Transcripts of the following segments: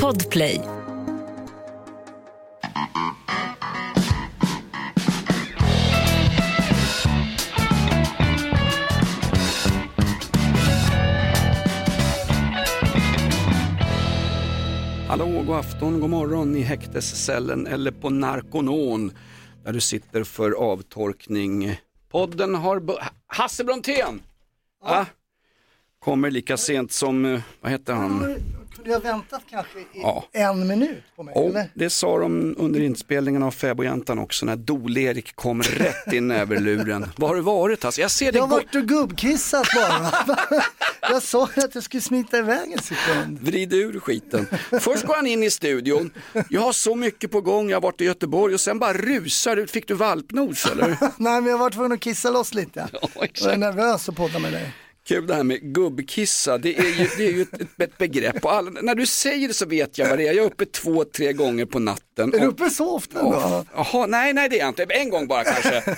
Podplay. Hallå, god afton, god morgon i häktescellen eller på Narconon där du sitter för avtorkning. Podden har... Hasse Brontén! Ja. Kommer lika sent som, eh, vad heter han? Kunde jag väntat kanske i Ja. en minut på mig? Oh, eller? det sa de under inspelningen av Fäbodjäntan också när Dol-Erik kom rätt i näverluren. Var har du varit Hasse? Jag ser dig Jag har varit och gubbkissat bara. jag sa ju att jag skulle smita iväg en sekund. Vrid ur skiten. Först går han in i studion, jag har så mycket på gång, jag har varit i Göteborg och sen bara rusar ut. Fick du valpnos eller? Nej men jag var tvungen att kissa loss lite. Ja, Jag är exakt. nervös att podda med dig. Kul det här med gubbkissa, det är ju, det är ju ett, ett, begrepp och alla, när du säger det så vet jag vad det är. Jag är uppe två, tre gånger på natten. Är du uppe så ofta då? Jaha, nej, nej det är jag inte. En gång bara kanske.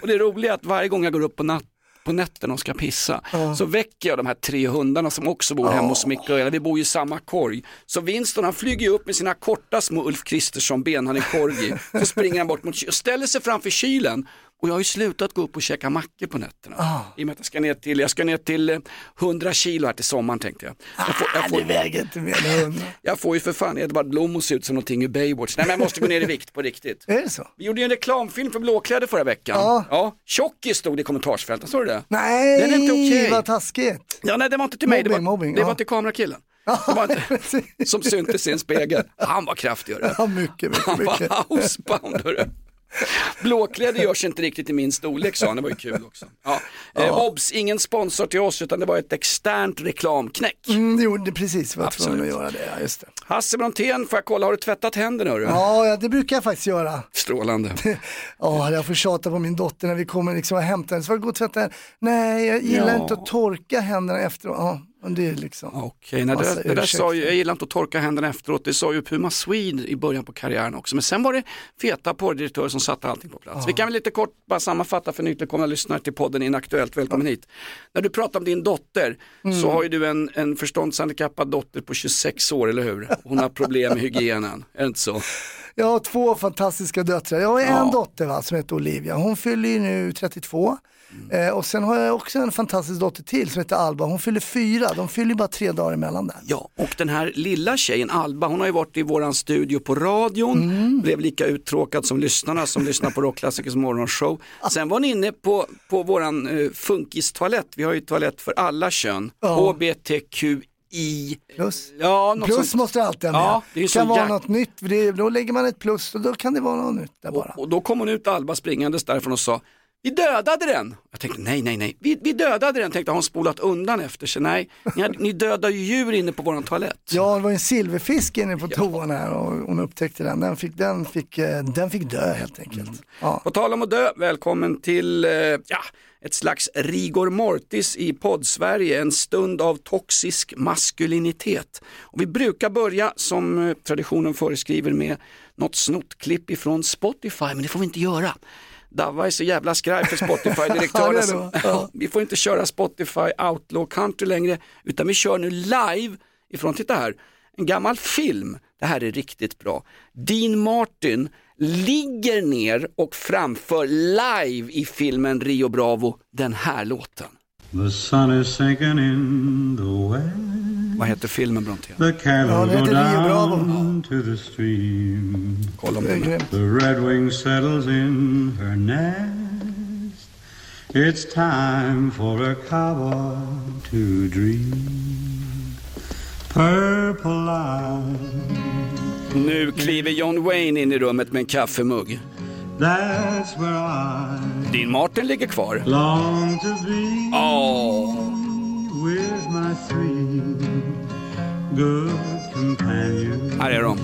Och det roliga är att varje gång jag går upp på natt på nätterna och ska pissa så väcker jag de här tre hundarna som också bor hemma hos Ella. Vi bor ju i samma korg. Så Winston han flyger ju upp med sina korta små Ulf Kristersson ben han är korgi. Så springer han bort mot och ställer sig framför kylen. Och jag har ju slutat gå upp och käka mackor på nätterna. I och med att jag ska ner till, jag ska ner till eh, 100 kilo här till sommaren tänkte jag. Jag får, jag Nej, får, det väger inte mer än hundra. jag får ju för fan Edvard Blom att se ut som någonting ur Baywatch. Nej men jag måste gå ner i vikt på riktigt. Är det så? Vi gjorde ju en reklamfilm för Blåkläder förra veckan. Ja. ja. Tjockis stod det i kommentarsfältet, såg du det? Nej, Den är inte okej. vad taskigt. Ja, nej det var inte till mig, det var, Mobbing, mobbing, det ja. var till kamerakillen. Inte, som syntes i en spegel. Han var kraftig hörru. Ja, mycket, mycket, Han mycket. var housebound hörru. Blåkläder görs inte riktigt i min storlek sa han, det var ju kul också. Ja. Eh, obs, ingen sponsor till oss utan det var ett externt reklamknäck. Mm, det gjorde precis var tvungen att göra det. Ja, just det. Hasse Brontén, får jag kolla, har du tvättat händerna hörru? Ja, det brukar jag faktiskt göra. Strålande. Ja, jag får tjata på min dotter när vi kommer liksom och hämtar henne. Så får jag gå och tvätta henne. Nej, jag gillar Ja. inte att torka händerna efteråt. Ja, men det är liksom. Okej, Massa det, det där sa ju, jag gillar inte att torka händerna efteråt, det sa ju Puma Swede i början på karriären också. Men sen var det feta porrdirektörer som satte allting på plats. Vi kan väl lite kort bara sammanfatta för nytillkomna lyssnare till podden Inaktuellt, välkommen hit. När du pratar om din dotter Mm. så har ju du en, en förståndshandikappad dotter på 26 år, eller hur? Hon har problem med hygienen, är det inte så? Jag har två fantastiska döttrar. Jag har en Ja. dotter va, som heter Olivia. Hon fyller ju nu 32. Mm. Eh, och sen har jag också en fantastisk dotter till som heter Alba. Hon fyller fyra. De fyller bara tre dagar emellan där. Ja, och den här lilla tjejen Alba, hon har ju varit i våran studio på radion, Mm. blev lika uttråkad som lyssnarna som lyssnar på Rockklassikers morgonshow. Sen var hon inne på, på våran uh, funkistoalett, vi har ju toalett för alla kön, Ja. HBTQI. Plus. Ja, Plus sånt. måste du alltid ha med. Ja, det kan vara jäk- något nytt, det, då lägger man ett plus och då kan det vara något nytt där bara. Och, och då kom hon ut Alba springandes därifrån och sa vi dödade den. Jag tänkte nej, nej, nej, vi, vi dödade den, tänkte har hon spolat undan efter sig. Nej, ni, hade- ni dödar ju djur inne på våran toalett. Ja, det var en silverfisk inne på toan här och hon upptäckte den. Den fick, den fick, eh, den fick dö helt enkelt. Mm. Ja. På tal om att dö, välkommen till eh, ja, ett slags rigor mortis i poddsverige, en stund av toxisk maskulinitet. Och vi brukar börja som eh, traditionen föreskriver med något snottklipp ifrån Spotify, men det får vi inte göra. Davva är så jävla skraj för Ja, som- det, ja. vi får inte köra Spotify Outlaw Country längre, utan vi kör nu live ifrån, titta här, en gammal film. Det här är riktigt bra. Dean Martin ligger ner och framför live i filmen Rio Bravo den här låten. The sun is sinking in the west. Vad heter filmen Brontén? The cattle Ja, go heter Rio Bravo. down to the stream. Kolla om den. The redwing settles in her nest. It's time for a cowboy to dream. Purple eye, Nu kliver John Wayne in i rummet med en kaffemugg. That's where I Dean Martin ligger kvar. long to be. Åh, With my three good companions. här är de.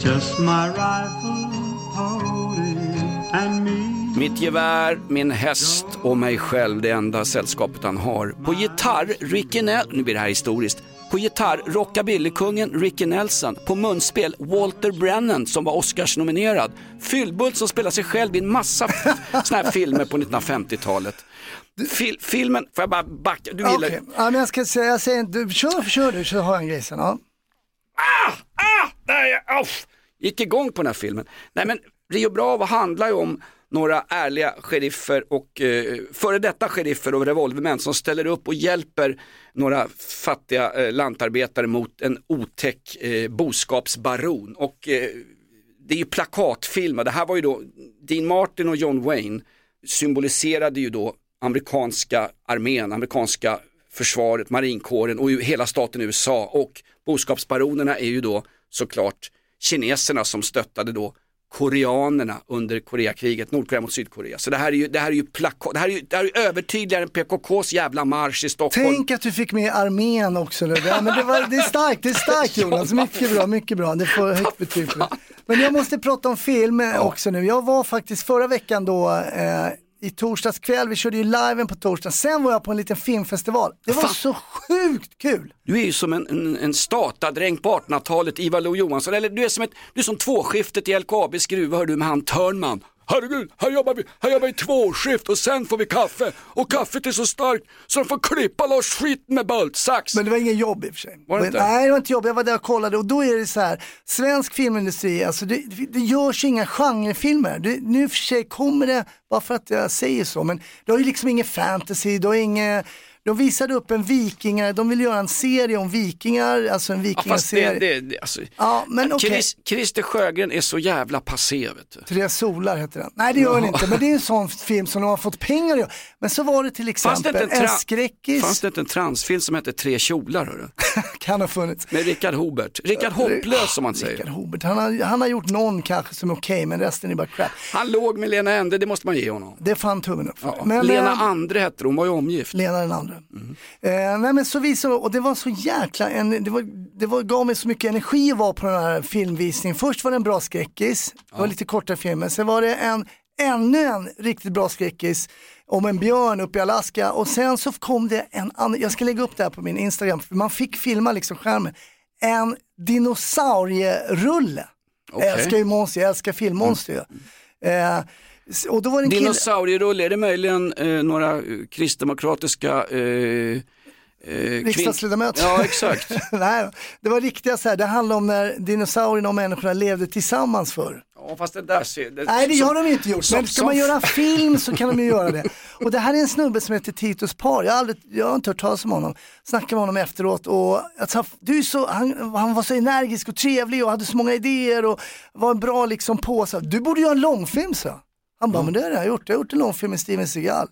Just my rifle, pony, and me. Mitt gevär, min häst och mig själv, det enda sällskapet han har. På gitarr, Ricky Nell, nu blir det här historiskt, På gitarr rockabillykungen Ricky Nelson. På munspel Walter Brennan som var Oscars-nominerad. Fyllbult som spelar sig själv i en massa såna här filmer på 1950-talet. Fil filmen, får jag bara backa? Du gillar Okej, ja, men jag ska säga, jag säger inte, kör, kör du så har jag en grej sen. Ja. ah, där är jag, Uff. gick igång på den här filmen. Nej men Rio Bravo handlar ju om några ärliga sheriffer och eh, före detta sheriffer och revolvermän som ställer upp och hjälper några fattiga eh, lantarbetare mot en otäck eh, boskapsbaron. Och eh, det är ju plakatfilmer, det här var ju då Dean Martin och John Wayne symboliserade ju då amerikanska armén, amerikanska försvaret, marinkåren och hela staten USA och boskapsbaronerna är ju då såklart kineserna som stöttade då koreanerna under Koreakriget, Nordkorea mot Sydkorea. Så det här är ju, det här är ju plakat, det här är ju, det här är ju övertydligare än PKKs jävla marsch i Stockholm. Tänk att du fick med armén också. Det, där. Men det, var, det är starkt, det är starkt Jonas. Mycket bra, mycket bra. Det får högt betyg för det. Men jag måste prata om film eh, också nu. Jag var faktiskt förra veckan då eh, i torsdags kväll, vi körde ju liven på torsdagen, sen var jag på en liten filmfestival. Det var Fan. så sjukt kul! Du är ju som en, en, en statadräng på 1800-talet, Ivar Lo-Johansson, eller du är som, ett, du är som tvåskiftet i LKABs gruva, hör du med han Törnman. Herregud, här jobbar vi, här jobbar vi tvåskift och sen får vi kaffe. Och kaffet är så starkt så de får klippa loss skiten med bultsax. Men det var ingen jobb i och för sig. Var det Men, inte? nej, det var inte jobb. Jag var där och kollade och då är det så här, svensk filmindustri, alltså det, det görs inga genrefilmer. Det, nu för sig kommer det, bara för att jag säger så, men det har ju liksom ingen fantasy, det har inget de visade upp en vikingar, de vill göra en serie om vikingar, alltså en ja, fast det, vikingaserie. det, det, alltså, Ja, men okej. Chris, Christer Sjögren är så jävla passé vet du. Tre solar heter den. Nej det gör den inte, men det är en sån film som de har fått pengar att göra. Men så var det till det exempel inte en, en skräckis, fanns det inte en transfilm som hette Tre kjolar? Hörru? kan ha funnits. Med Richard Hobert. Richard Hopplös som man säger. Rickard Hobert, han har, han har gjort någon kanske som är okej, men resten är bara crap. Han låg med Lena Ende, det måste man ge honom. Det är fan tummen upp för. Ja. Men, Lena eh, Andre hette hon, var ju omgift. Lena den andra. Mm. Eh, nej men så visade, och det var så jäkla, en, det, var, det var, gav mig så mycket energi att vara på den här filmvisningen. Först var det en bra skräckis, det var lite kortare filmer, sen var det en, ännu en riktigt bra skräckis om en björn uppe i Alaska och sen så kom det en annan, jag ska lägga upp det här på min Instagram, för man fick filma liksom skärmen, en dinosaurierulle. Okej. Jag älskar ju monster, jag älskar filmmonster ju. Eh, och då var det Dinosaurierulle, är det möjligen eh, några eh, kristdemokratiska eh, eh, Riksdagsledamöter. Ja, exakt. Nej, det var riktiga så här, det handlar om när dinosaurierna och människorna levde tillsammans förr. Ja, fast det där ser... Det, Nej det som- har de inte gjort, som- men ska som- man göra film så kan de ju göra det. Och det här är en snubbe som heter Titus Par, jag har, aldrig, jag har inte hört talas om honom. Snackade med honom efteråt och alltså, du är så, han, han var så energisk och trevlig och hade så många idéer och var en bra liksom på. Så, du borde göra en långfilm så. Han bara, men det har jag gjort, jag har gjort en långfilm med Steven Seagal.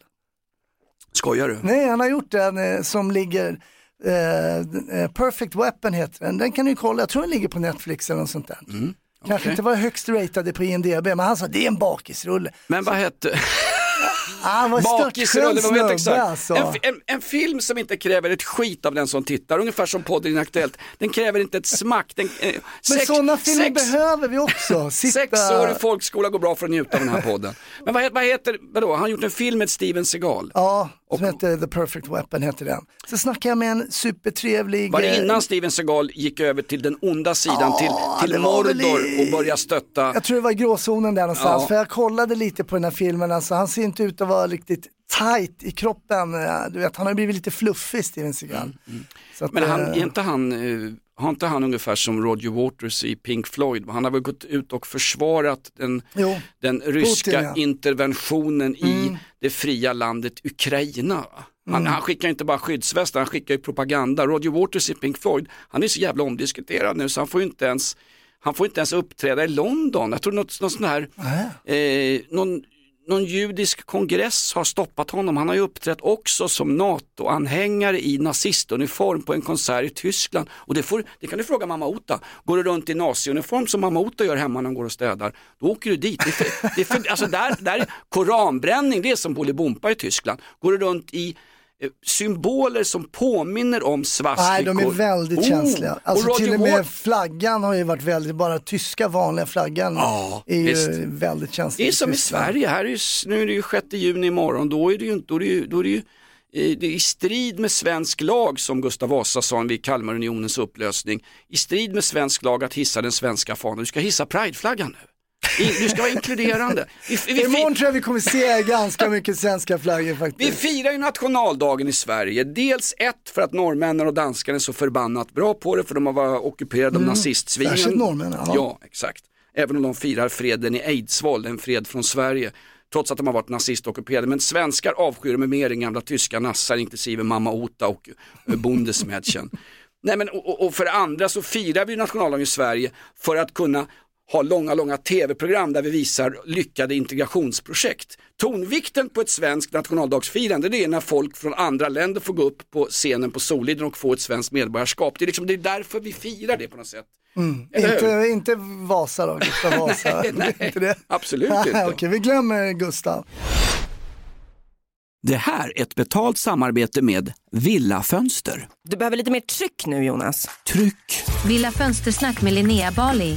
Skojar du? Nej, han har gjort den eh, som ligger, eh, eh, Perfect Weapon heter den. Den kan du ju kolla, jag tror den ligger på Netflix eller något sånt där. Kanske Mm, okej. inte var högst ratade på IMDB, men han sa det är en bakisrulle. Men vad hette... Ah, han var Bakisrulle, vad vet exakt. alltså. En, en, en film som inte kräver ett skit av den som tittar, ungefär som podden Inaktuellt. Den kräver inte ett smack. Den, eh, Men sex- sådana filmer sex- behöver vi också. Sitta... Sexårig folkskola går bra för att njuta av den här podden. Men vad, heter- vad heter, vadå, han har gjort en film med Steven Seagal. Ja, som Och- heter The Perfect Weapon heter den. Så snackade jag med en supertrevlig... Var det innan Steven Seagal gick över till den onda sidan, till, till väl Mordor och började stötta? Jag tror det var i gråzonen där någonstans, Ja. för jag kollade lite på den här filmen, alltså, han ser inte ut att vara riktigt tight i kroppen. Eh, Du vet, han har blivit lite fluffig Steven Seagal. Att, Mm, Men han, eh, är inte han, eh, har inte han ungefär som Roger Waters i Pink Floyd? Han har väl gått ut och försvarat den, Jo. den ryska Putin, ja. interventionen i det fria landet Ukraina. Han, han skickar inte bara skyddsvästar, han skickar ju propaganda. Roger Waters i Pink Floyd, han är så jävla omdiskuterad nu så han får ju inte ens han får inte ens uppträda i London. Jag tror något, något sånt här, eh, någon, någon judisk kongress har stoppat honom. Han har ju uppträtt också som NATO-anhängare i nazistuniform på en konsert i Tyskland. Och det, får, det kan du fråga mamma Ota. Går du runt i naziuniform som mamma Ota gör hemma när hon går och städar, då åker du dit. Det är för, det är för, alltså där, där är koranbränning, det är som Bolibompa i Tyskland. Går du runt i symboler som påminner om svastikor. Nej, de är väldigt Oh! känsliga. Alltså och till och med Wat- flaggan har ju varit väldigt, bara tyska vanliga flaggan Ja, är ju visst. väldigt känslig. Det är som i. Sverige, här är ju, nu är det ju 6 juni imorgon, då är det ju, inte- då är det ju, då är det ju det är i strid med svensk lag som Gustav Vasa sa vid Kalmarunionens upplösning, i strid med svensk lag att hissa den svenska fanan. Du ska hissa prideflaggan nu. Du ska vara inkluderande. Vi, vi, vi, Imorgon tror jag vi kommer se ganska mycket svenska flaggor vi faktiskt. firar ju nationaldagen i Sverige. Dels ett för att norrmännen och danskarna är så förbannat bra på det för de har varit ockuperade av nazistsvinen. Mm. Särskilt norrmännen, ja. Ja, exakt. Även om de firar freden i Eidsvoll, en fred från Sverige. Trots att de har varit nazistockuperade. Men svenskar avskyr dem mer än gamla tyska nassar, inklusive Mamma Ota och eh, Bundesmädchen. Nej, men, och, och för det andra så firar vi nationaldagen i Sverige för att kunna ha långa, långa tv-program där vi visar lyckade integrationsprojekt. Tonvikten på ett svenskt nationaldagsfirande det är när folk från andra länder får gå upp på scenen på Soliden och få ett svenskt medborgarskap. Det är, liksom, det är därför vi firar det på något sätt. Hur? Inte, inte Vasa då, Gustav Vasa. Nej, nej, inte det. absolut inte. Okej, vi glömmer Gustav. Det här är ett betalt samarbete med Villa Fönster. Du behöver lite mer tryck nu Jonas. Tryck! Villa Fönstersnack med Linnea Bali.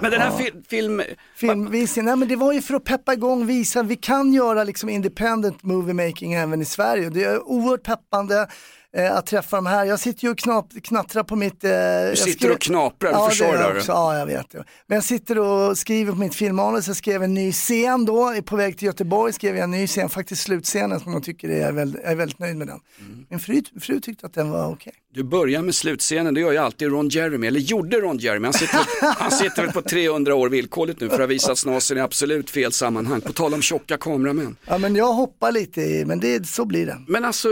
Men den här fil- film... Filmvisning, nej men det var ju för att peppa igång, visa vi kan göra liksom independent movie making även i Sverige. Det är oerhört peppande eh, att träffa de här. Jag sitter ju och knap, knattrar på mitt... Eh, Du sitter och knaprar, du ja, förstår det. det, jag också. Ja, jag vet det. Men jag sitter och skriver på mitt filmmanus, jag skrev en ny scen då, är på väg till Göteborg skrev jag en ny scen, faktiskt slutscenen som jag tycker är, väldigt, jag är väldigt nöjd med den. Mm. Min fru, fru tyckte att den var okej. Du börjar med slutscenen, det gör ju alltid Ron Jeremy, eller gjorde Ron Jeremy. Han sitter, han sitter väl på 300 år villkorligt nu för att ha visat snasen i absolut fel sammanhang. På tal om tjocka kameramän. Ja men jag hoppar lite i, men det, så blir det. Men alltså,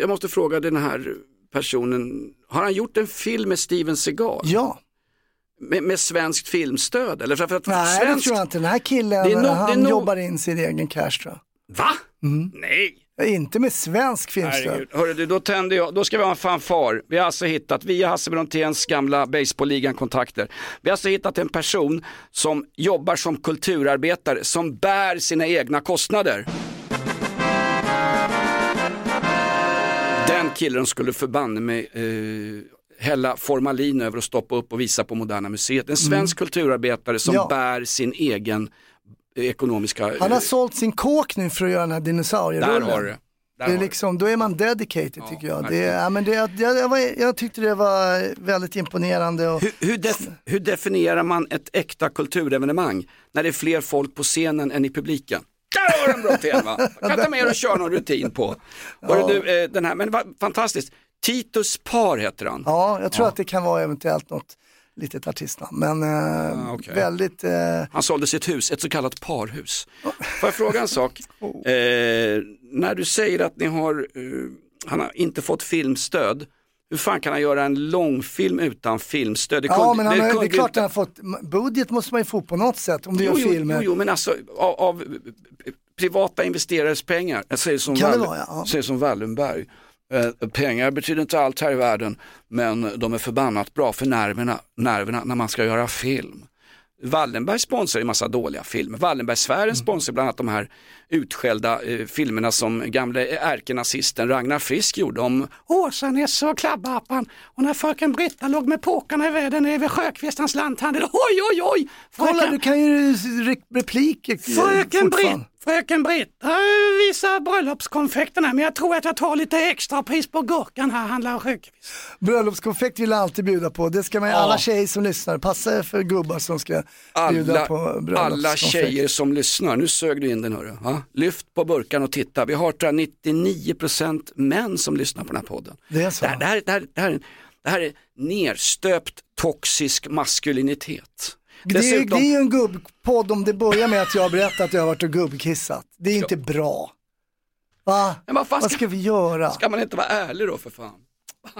jag måste fråga den här personen, har han gjort en film med Steven Seagal? Ja. Med, med svenskt filmstöd? Eller för, att Nej det svenskt... tror jag inte, den här killen Det nog- han det nog- jobbar in sin egen cash tror jag. Va? Nej. Inte med svensk filmstöd. Hörru du, då tänder jag, då ska vi ha en fanfar. Vi har alltså hittat, via Hasse Bronténs gamla baseballligan kontakter. Vi har alltså hittat en person som jobbar som kulturarbetare, som bär sina egna kostnader. Den killen skulle förbanne mig eh, hälla formalin över och stoppa upp och visa på Moderna Museet. En svensk kulturarbetare som Ja. bär sin egen ekonomiska... Han har eh, sålt sin kåk nu för att göra den här där dinosaurierullen. har du det. Där Det är liksom, då är man dedicated tycker jag. Det, ja, men det, jag, jag, var, jag tyckte det var väldigt imponerande. Och, Hur, hur, def, hur definierar man ett äkta kulturevenemang när det är fler folk på scenen än i publiken? Där har du en bra tema! Kan ta med och köra någon rutin på. Hörru du, eh, den här, men va, fantastiskt. Titus Par heter han. ja, jag tror att det kan vara eventuellt något litet artistnamn. Men eh, Ah, okej. väldigt, eh, Han sålde sitt hus, ett så kallat parhus. Får jag fråga en sak? Oh. Eh, när du säger att ni har, eh, han har inte fått filmstöd, hur fan kan han göra en långfilm utan filmstöd? Det ja men han, har- det är kunde klart att han har fått, budget måste man ju få på något sätt om du Jo, gör filmer. jo, jo, men alltså av, av eh, privata investerares pengar, jag säger som, Kan det Wall- vara. Ja. säger som Wallenberg. Eh, pengar betyder inte allt här i världen, men de är förbannat bra för nerverna, nerverna när man ska göra film. Wallenberg sponsrar en massa dåliga filmer. Wallenbergsfären Mm. sponsrar bland annat de här utskällda eh, filmerna som gamle ärkenazisten Ragnar Frisk gjorde om Åsa-Nisse och Klabbappan och när fröken Britta låg med påkarna i vädern över Sjökvistans lanthandel. Oj, oj, oj! Kolla Fröken- du kan ju re- repliker Fröken Britt, fortfarande. Fröken Britt, jag visar bröllopskonfekterna men jag tror att jag tar lite extra pris på gurkan här, handlar Sjökvist. Bröllopskonfekt vill jag alltid bjuda på. Det ska man ju, Ja. alla tjejer som lyssnar, passa er för gubbar som ska bjuda Alla, på bröllopskonfekt. alla tjejer som lyssnar, nu sög du in den hörru. Va? Lyft på burkan och titta, vi har tror jag, 99% män som lyssnar på den här podden. Det är så. Det här, det här, det här, det här, det här är nerstöpt toxisk maskulinitet. Det är, det är ju en gubbpodd om det börjar med att jag berättar att jag har varit och gubbkissat. Det är inte bra. Va? Men vad fan Vad ska- ska vi göra? Ska man inte vara ärlig då för fan?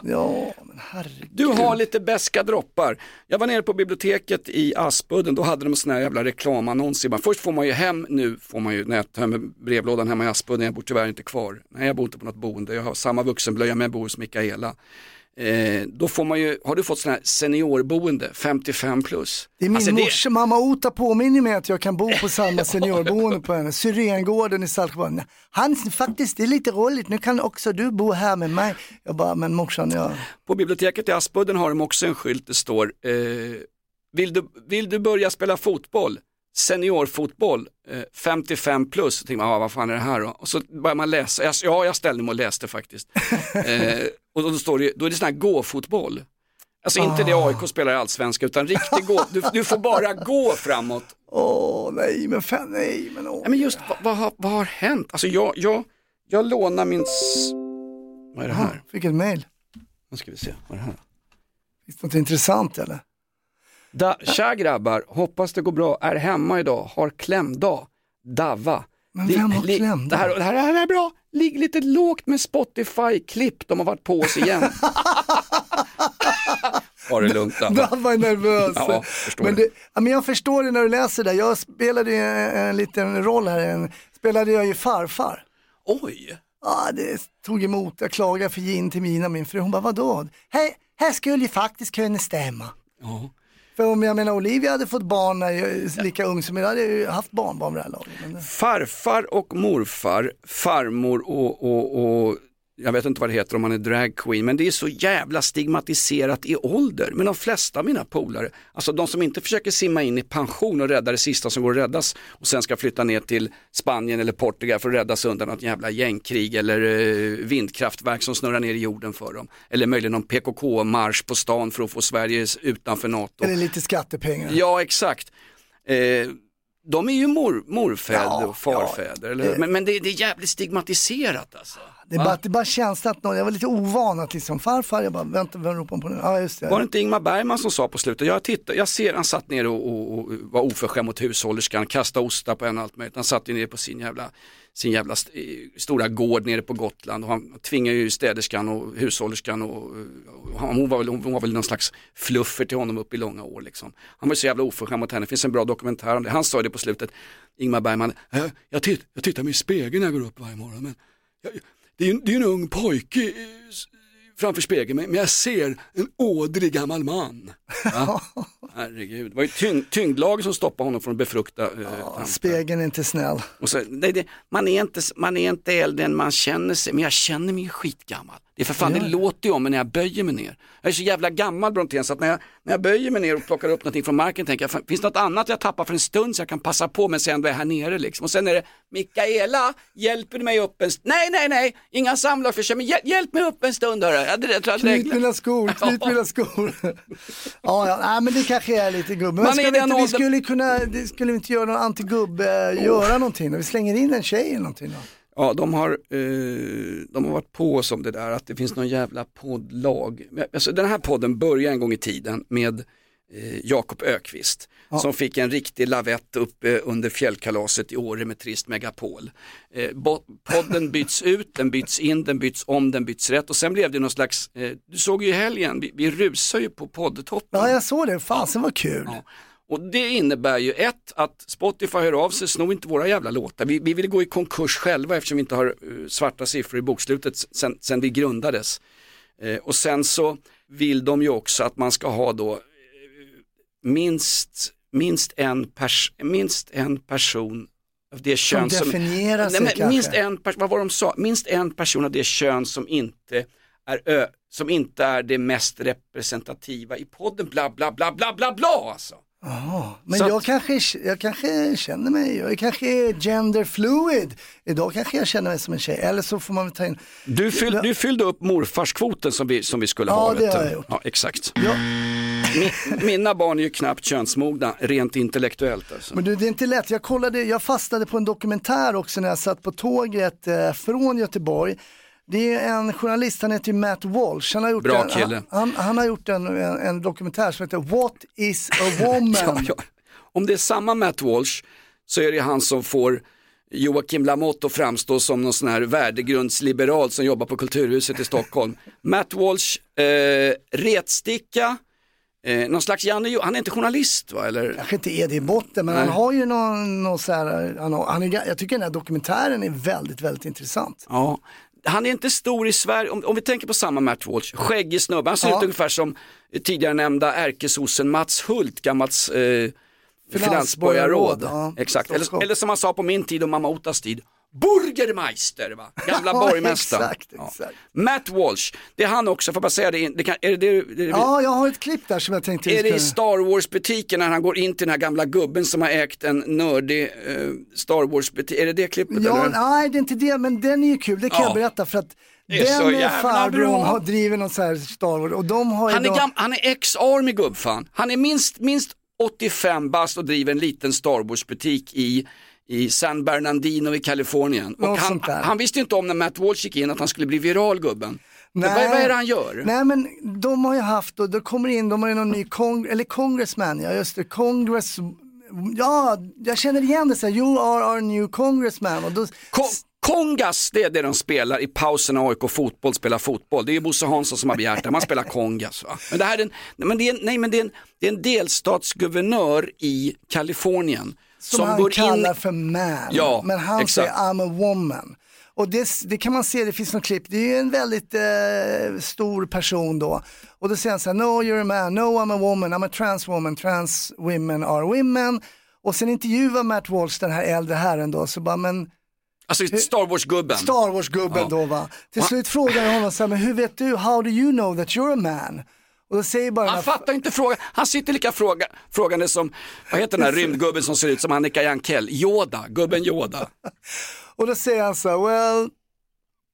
Ja, men herregud. Du har lite beska droppar. Jag var nere på biblioteket i Aspudden, då hade de sån här jävla reklamannons. Först får man ju hem, nu får man ju, när jag tömmer brevlådan hemma i Aspudden, jag bor tyvärr inte kvar. Nej, jag bor inte på något boende, jag har samma vuxenblöja men jag bor hos Mikaela. Eh, då får man ju, har du fått sån här seniorboende, 55 plus? Det är min Alltså, morsa, mamma Ota påminner mig att jag kan bo på samma seniorboende på henne. Syrengården i Saltsjöbaden. Han faktiskt, det är lite roligt, nu kan också du bo här med mig. Jag bara, men morsan, jag... På biblioteket i Aspudden har de också en skylt det står eh, vill, du, vill du börja spela fotboll? Seniorfotboll, eh, 55 plus. Så tänker man, ah, vad fan är det här då? Och så börjar man läsa, ja jag ställde mig och läste faktiskt. eh, och då, står det, då är det sån här gå-fotboll. Alltså inte det AIK spelar i allsvenska utan riktig gå, du, du får bara gå framåt. Åh nej, men fan, nej, men åh. Ja, men just vad, vad, har, vad har hänt? Alltså jag, jag, jag lånar min... Vad är det här? Fick ett mail. Nu ska vi se, vad är det här? Finns det något intressant eller? Da, tja grabbar, hoppas det går bra, är hemma idag, har klämdag, Dava. Men vem har klämdag? Det här, det, här, det här är bra, ligg lite lågt med Spotify-klipp, de har varit på oss igen. Har det lugnt Dava. Jag var nervös. Ja, förstår men, det. men jag förstår det när du läser det. Jag spelade ju en, en liten roll här, en, spelade jag ju farfar. Oj, Ja, det tog emot. Jag klagade för gin till Mina, min fru. Hon bara, vadå? Här, här skulle ju faktiskt kunna stämma. ja. För om jag menar Olivia hade fått barn när jag är lika ung som jag hade jag ju haft barnbarn vid det här laget. Men, Farfar och morfar, farmor och, och, och jag vet inte vad det heter om man är dragqueen, men det är så jävla stigmatiserat i ålder. Men de flesta av mina polare, alltså de som inte försöker simma in i pension och rädda det sista som går att räddas och sen ska flytta ner till Spanien eller Portugal för att räddas undan något jävla gängkrig eller eh, vindkraftverk som snurrar ner i jorden för dem. Eller möjligen någon PKK-marsch på stan för att få Sverige utanför NATO. eller lite skattepengar. Ja, exakt. Eh, de är ju mor, morfäder Ja, och farfäder, eller hur? Men, men det, det är jävligt stigmatiserat alltså. Det bara, det bara känslan att någon, jag var lite ovan att liksom farfar, jag bara vänta, vem ropar på nu? Ja just det. Var det inte Ingmar Bergman som sa på slutet, jag, tittar, jag ser han satt ner och, och, och var oförskämd mot hushållerskan, kastade ostar på en och allt möjligt. Han satt ju nere på sin jävla, sin jävla st eh, stora gård nere på Gotland och han tvingade ju städerskan och hushållerskan och, och hon, var väl, hon var väl någon slags fluffer till honom upp i långa år liksom. Han var så jävla oförskämd mot henne, det finns en bra dokumentär om det. Han sa det på slutet, Ingmar Bergman, äh, jag, titt, jag tittar mig i spegeln när jag går upp varje morgon men jag, det är ju en ung pojke eh, framför spegeln men jag ser en ådrig gammal man. Va? Herregud, det var ju tyng, tyngdlagen som stoppade honom från att befrukta eh, tanten. Spegeln är inte snäll. Och så, nej, det, man, är inte, man är inte äldre än man känner sig, men jag känner mig skitgammal. Det är för fan, det låter ju om mig när jag böjer mig ner. Jag är så jävla gammal Brontén så att när jag, när jag böjer mig ner och plockar upp någonting från marken tänker jag, "Fan, finns det något annat jag tappar för en stund så jag kan passa på men sen ändå är här nere liksom. Och sen är det, Mikaela, hjälper du mig upp en stund? Nej, nej, nej, inga samlarförsök, men hjäl- hjälp mig upp en stund hörru. Jag, jag, jag, Knyt mina skor, knyt mina skor. ja, ja, nej, men det kanske är lite gubb. Men ska vi, inte, vi skulle kunna, det skulle vi inte göra någon antigubb, eh, göra någonting. Vi slänger in en tjej eller någonting då. Ja, de har, eh, de har varit på oss om det där att det finns någon jävla poddlag. Alltså, den här podden började en gång i tiden med eh, Jakob Ökvist som fick en riktig lavett upp eh, under fjällkalaset i Åre med Trist Megapol. Eh, podden byts ut, den byts in, den byts om, den byts rätt och sen blev det någon slags, eh, du såg ju i helgen, vi, vi rusar ju på poddtoppen. Ja, jag såg det. Fasen var kul. Ja. Och det innebär ju ett, att Spotify hör av sig, snor inte våra jävla låtar. Vi, vi vill gå i konkurs själva eftersom vi inte har eh, svarta siffror i bokslutet sen, sen vi grundades. Eh, och sen så vill de ju också att man ska ha då eh, minst, minst, en, pers, minst en person av det kön som... definierar sig men kanske. minst en, vad var de sa? Minst en person av det kön som inte är ö, som inte är det mest representativa i podden, bla bla bla bla bla bla alltså. Men Så jag, att- kanske, jag kanske känner mig, jag kanske är gender fluid. Idag kanske jag känner mig som en tjej, eller så får man väl ta in. Du, fyll, du fyllde upp morfarskvoten som vi, som vi skulle Ja, ha. det vet du. har jag gjort. Ja, exakt. Ja, Mi, mina barn är ju knappt könsmogna, rent intellektuellt. Alltså. men du, det är inte lätt. Jag, kollade, jag fastnade på en dokumentär också när jag satt på tåget eh, från Göteborg. Det är en journalist, han heter ju Matt Walsh. Han har gjort, Bra en, kille. han, han, har gjort en, en, en dokumentär som heter What is a woman? Ja, ja. Om det är samma Matt Walsh så är det han som får Joakim Lamotte att framstå som någon sån här värdegrundsliberal som jobbar på Kulturhuset i Stockholm. Matt Walsh, eh, retsticka, eh, någon slags Janne han är inte journalist va? Eller? kanske inte är det i botten, men Nej. han har ju någon, någon så här, han har, han är, jag tycker den här dokumentären är väldigt, väldigt intressant. Ja. Han är inte stor i Sverige, om, om vi tänker på samma Matt Walsh, skäggig snubbe, han ser Ja. ut ungefär som tidigare nämnda ärkesossen Mats Hult, gammalt eh, finansborgarråd. Ja, Exakt, eller, eller som man sa på min tid och mamma Ottas tid, Burgermeister, va? gamla borgmästaren. exakt, Ja. exakt. Matt Walsh, det är han också, får bara säga det, det kan, är det, det, det Ja, jag har ett klipp där som jag tänkte är det i Star Wars-butiken när han går in till den här gamla gubben som har ägt en nördig eh, Star Wars-butik, är det det klippet Ja, eller? nej det är inte det, men den är ju kul, det kan Ja. jag berätta för att den farbrorn har driver någon så här Star Wars och de har Han är, gam- han är ex-army gubbfan. Han är minst, minst 85 bast och driver en liten Star Wars-butik i, i San Bernardino i Kalifornien. Och han, han visste inte om när Matt Walsh gick in att han skulle bli viral gubben. Nej. Vad, vad är det han gör? Nej men de har ju haft, och det kommer in, de har ju någon ny kong, eller congressman, ja just det, congress, ja jag känner igen det så här, you are our new congressman. Och då, Ko- Kongas, det är det de spelar i pausen när AIK fotboll spelar fotboll. Det är ju Bosse Hansson som har begärt det, man spelar kongas. Va? Men det här är en, nej, men det är en, nej, men det är en, det är en delstatsguvernör i Kalifornien. Som, han går kallar in, för man, Ja, men han exakt. säger I'm a woman. Och det, det kan man se, det finns något klipp, det är ju en väldigt eh, stor person då. Och då säger han så här, no you're a man, no I'm a woman, I'm a trans woman, trans women are women. Och sen intervjuar Matt Walsh den här äldre herren då, så bara men alltså Star Wars-gubben. Star Wars-gubben Ja. då va. Till slut frågar jag honom så här, men hur vet du, how do you know that you're a man? Och säger bara Han fattar inte frågan. Han sitter lika fråga, frågande som, vad heter den här rymdgubben som ser ut som Annika Jankell? Yoda, gubben Yoda. Och då säger han så här, well,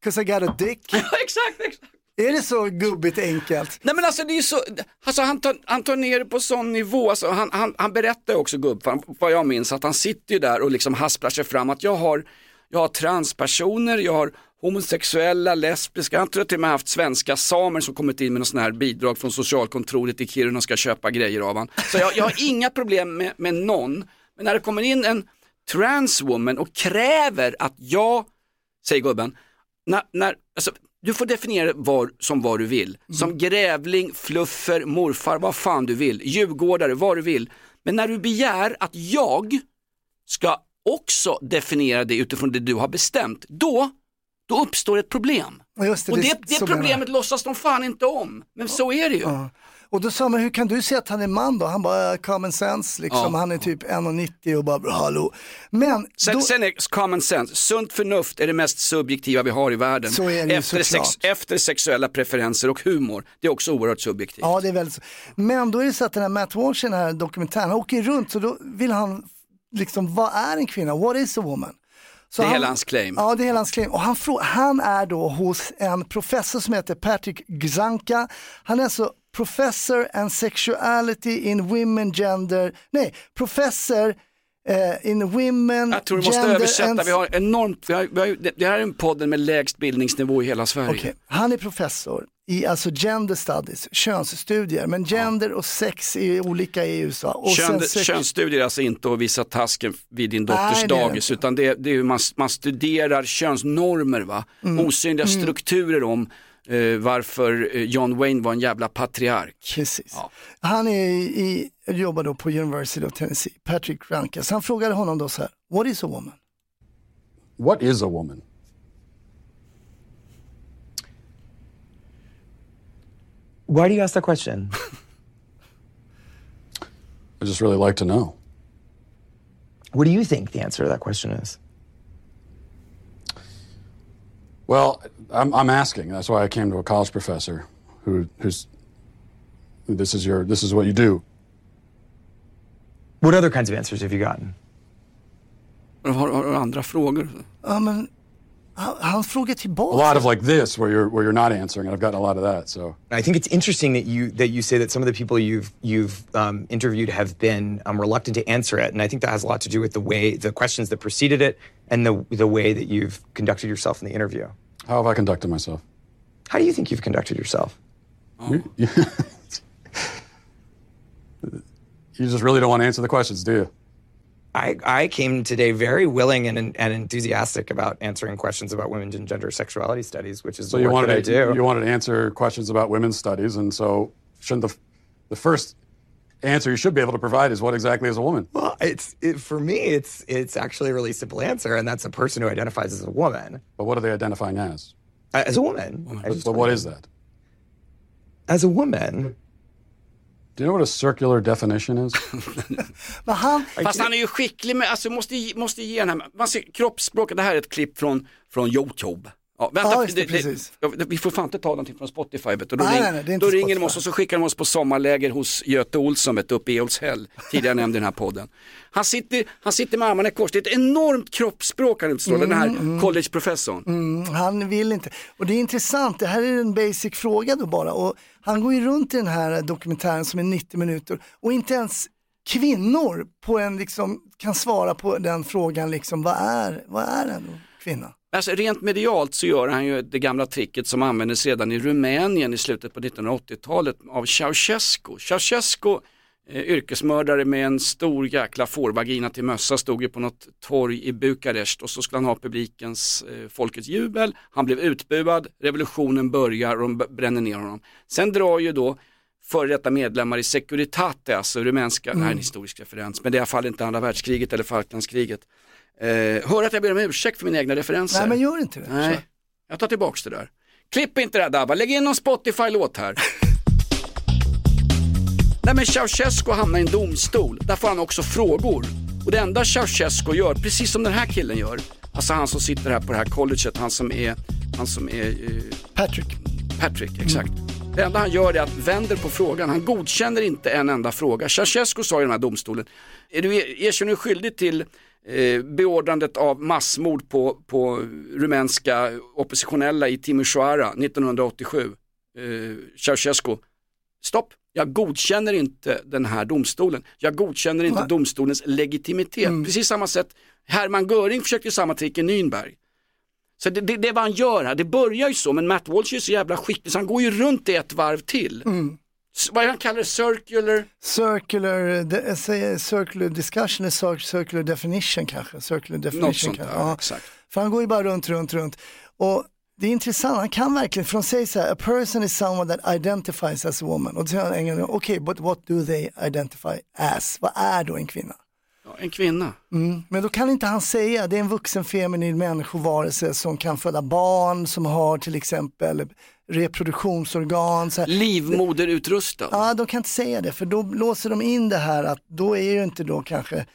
cause I got a dick. exakt, exakt. Är det så gubbigt enkelt? Nej men alltså det är så, alltså han tar, han tar ner det på sån nivå, alltså, han, han, han berättar också gubbfan, vad jag minns, att han sitter ju där och liksom hasplar sig fram att jag har, jag har transpersoner, jag har homosexuella, lesbiska, han tror till och med haft svenska samer som kommit in med någon sån här bidrag från socialkontoret i Kiruna och ska köpa grejer av han. Så jag, jag har inga problem med, med någon, men när det kommer in en transwoman och kräver att jag, säger gubben, när, när, alltså, du får definiera var, som vad du vill. Som grävling, fluffer, morfar, vad fan du vill. Djurgårdare, vad du vill. Men när du begär att jag ska också definiera det utifrån det du har bestämt, då, då uppstår ett problem. Ja, Just det, Och det- det, det problemet låtsas de fan inte om. Men så är det ju. Ja. Och då sa man, hur kan du säga att han är man då? Han bara, "Eh, common sense liksom, Ja. han är typ 1,90 och bara, hallå. Men Sen, då, sen är common sense, sunt förnuft är det mest subjektiva vi har i världen. Så är det efter, såklart. efter sexuella preferenser och humor, det är också oerhört subjektivt. ja det är väldigt. Men då är det så att den här Matt Walsh den här dokumentären, han åker runt så då vill han, liksom, vad är en kvinna? What is a woman? Så Det är han, hela hans claim. Ja, det är hela hans claim. Och han, han är då hos en professor som heter Patrick Gzanka. Han är alltså professor and sexuality in women gender, nej, professor eh, in women Jag tror du måste översätta, and- vi har enormt, vi har, vi har, det här är en podden med lägst bildningsnivå i hela Sverige. Okej, Han är professor i alltså gender studies, könsstudier. Men gender och sex är olika i USA. Och Kön, sen sex- Könsstudier är alltså inte att visa tasken vid din Nej, dotters det är det dagis utan det, det är hur man, man studerar könsnormer, va? Mm. osynliga strukturer om eh, varför eh, John Wayne var en jävla patriark. Precis. Han är i, i, jobbar då på University of Tennessee, Patrick Rankas. Han frågade honom då så här, what is a woman? What is a woman? Why do you ask that question? I just really like to know. What do you think the answer to that question is? Well, I'm, I'm asking. That's why I came to a college professor who, who's. This is your. This is what you do. What other kinds of answers have you gotten? Har, har du andra frågor? Ja, men han, han frågar A tillbaka. A lot of like this, where you're where you're not answering, and I've gotten a lot of that. So I think it's interesting that you that you say that some of the people you've you've um, interviewed have been um, reluctant to answer it, and I think that has a lot to do with the way the questions that preceded it and the the way that you've conducted yourself in the interview. how have I conducted myself? How do you think you've conducted yourself? You, you, you just really don't want to answer the questions, do you? I, I came today very willing and, and enthusiastic about answering questions about women's and gender sexuality studies, which is So you wanted that I to, do. you wanted to answer questions about women's studies, and so shouldn't the the first answer you should be able to provide is what exactly is a woman? Well, it's it, for me, it's it's actually a really simple answer, and that's a person who identifies as a woman. But what are they identifying as? Uh, As a woman. But what is that? As a woman. Do you know what a circular definition is? Men han, Fast han är ju skicklig med, alltså måste, måste ge den här, man ser kroppsspråket, det här är ett klipp från, från YouTube. Ja, vänta, Ja, det, precis. ja, vi får fan inte ta någonting från Spotify. Vet du. Då, Nej, ring, nej, nej, det då ringer de oss och så skickar de oss på sommarläger hos Göte Olsson vet, uppe i Eolshäll, tidigare nämnde den här podden. Han sitter, han sitter med armarna i kors, det är ett enormt kroppsspråk han utstrålar, den här collegeprofessorn. Mm, han vill inte. Och det är intressant, det här är en basic fråga då bara. Och han går ju runt i den här dokumentären som är 90 minuter och inte ens kvinnor på en liksom, kan svara på den frågan, liksom, vad, är, vad är en kvinna? Alltså, rent medialt så gör han ju det gamla tricket som användes redan i Rumänien i slutet på 1980-talet av Ceausescu. Ceausescu, eh, yrkesmördare med en stor jäkla fårvagina till mössa, stod ju på något torg i Bukarest och så skulle han ha publikens, eh, folkets jubel. Han blev utbuad, revolutionen börjar och de bränner ner honom. Sen drar ju då före detta medlemmar i Securitate, alltså rumänska, här är en historisk referens, men det är i alla fall inte andra världskriget eller Falklandskriget. Eh, hör att jag ber om ursäkt för mina egna referenser. Nej men gör inte det. Nej, jag tar tillbaks det där. Klipp inte det här Dabba, lägg in någon Spotify-låt här. Nej men Ceausescu hamnar i en domstol, där får han också frågor. Och det enda Ceausescu gör, precis som den här killen gör, alltså han som sitter här på det här colleget, han som är, han som är eh, Patrick. Patrick, exakt. Det enda han gör är att vänder på frågan, han godkänner inte en enda fråga. Ceausescu sa i den här domstolen, är du erkänner du skyldig till eh, beordrandet av massmord på, på rumänska oppositionella i Timisoara 1987? Eh, Ceausescu, stopp, jag godkänner inte den här domstolen. Jag godkänner inte Va? domstolens legitimitet. Precis samma sätt, Hermann Göring försökte samma trick i Nürnberg. Så det, det, det är vad han gör här, det börjar ju så, men Matt Walsh är så jävla skicklig så han går ju runt det ett varv till. S- Vad han kallar det, circular? Circular, de, jag säger circular discussion circular definition kanske. Circular definition sånt kanske. där, exakt. För han går ju bara runt, runt, runt. Och det är intressant, han kan verkligen, för de säger så här, a person is someone that identifies as a woman. Och då säger han okej, okay, but what do they identify as? Vad är då en kvinna? En kvinna. Mm. Men då kan inte han säga, det är en vuxen feminin människovarelse som kan föda barn, som har till exempel reproduktionsorgan. Så här. Livmoderutrustad. Ja, de kan inte säga det för då låser de in det här att då är ju inte då kanske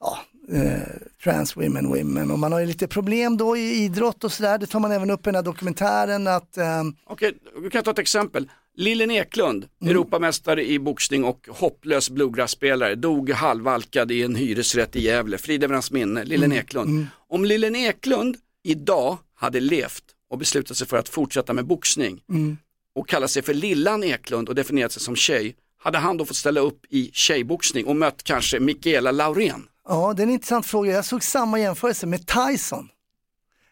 ja, eh, trans women women och man har ju lite problem då i idrott och sådär. Det tar man även upp i den här dokumentären att ehm, Okej, vi kan ta ett exempel. Lillen Eklund, Europamästare i boxning och hopplös bluegrassspelare, dog halvalkad i en hyresrätt i Gävle. Frid över hans minne, Lillen Eklund. Om Lillen Eklund idag hade levt och beslutat sig för att fortsätta med boxning och kalla sig för Lillan Eklund och definierat sig som tjej, hade han då fått ställa upp i tjejboxning och mött kanske Mikaela Laurén? ja, det är en intressant fråga. Jag såg samma jämförelse med Tyson.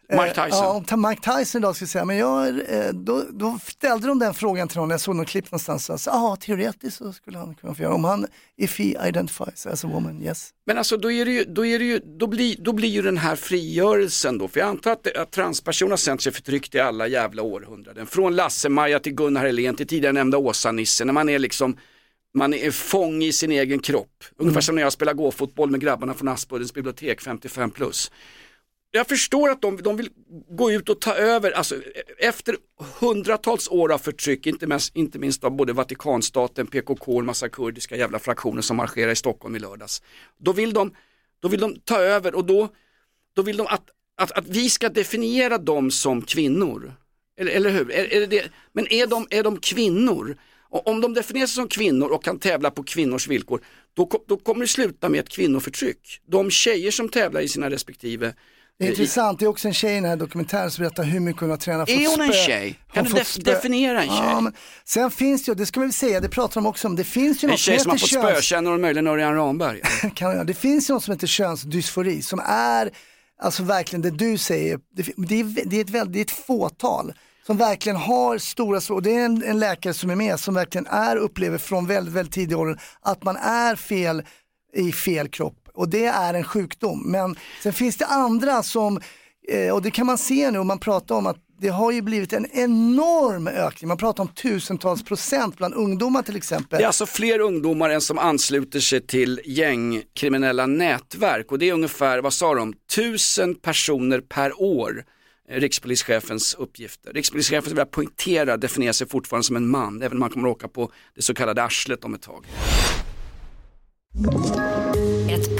Mike Eh, Tyson. Ja, om Mike Tyson idag skulle säga, men jag, eh, då, då ställde de den frågan till honom, jag såg något klipp någonstans, alltså, ja teoretiskt så skulle han kunna få göra, om han, if he identifies as a woman, yes. Men alltså då, är det ju, då, är det ju, då, blir, då blir ju den här frigörelsen då, för jag antar att, att transpersoner har känt sig förtryckt i alla jävla århundraden. Från Lasse-Maja till Gunnar Helén till tidigare nämnda Åsa-Nisse, när man är liksom man är fång i sin egen kropp. Ungefär som när jag spelar gåfotboll med grabbarna från Aspuddens bibliotek 55 plus. Jag förstår att de, de vill gå ut och ta över, alltså efter hundratals år av förtryck, inte minst, inte minst av både Vatikanstaten, PKK och en massa kurdiska jävla fraktioner som marscherar i Stockholm i lördags. Då vill de, då vill de ta över och då, då vill de att, att, att vi ska definiera dem som kvinnor. Eller, eller hur? Är, är det det? Men är de, är de kvinnor? Och om de definierar sig som kvinnor och kan tävla på kvinnors villkor, då, då kommer det sluta med ett kvinnoförtryck. De tjejer som tävlar i sina respektive det är intressant, det är också en tjej i den här dokumentären som berättar hur mycket hon har tränat. Är fått hon en spö- tjej? Kan du def- spö- definiera en tjej? Ja, men, sen finns det ju, det ska vi väl säga, det pratar de också om, det finns ju En något tjej som har heter fått köns- spökänner och möjligen Örjan Ramberg. kan jag. Det finns ju något som heter könsdysfori som är, alltså verkligen det du säger, det, det, är, det, är, ett väldigt, det är ett fåtal som verkligen har stora, svå- och det är en, en läkare som är med som verkligen är, upplever från väldigt, väldigt tidig ålder att man är fel i fel kropp och det är en sjukdom. Men sen finns det andra som, eh, och det kan man se nu om man pratar om att det har ju blivit en enorm ökning, man pratar om tusentals procent bland ungdomar till exempel. Det är alltså fler ungdomar än som ansluter sig till gängkriminella nätverk och det är ungefär, vad sa de, tusen personer per år. Eh, rikspolischefens uppgifter. Rikspolischefen vill jag poängtera definierar sig fortfarande som en man, även om han kommer att åka på det så kallade arslet om ett tag.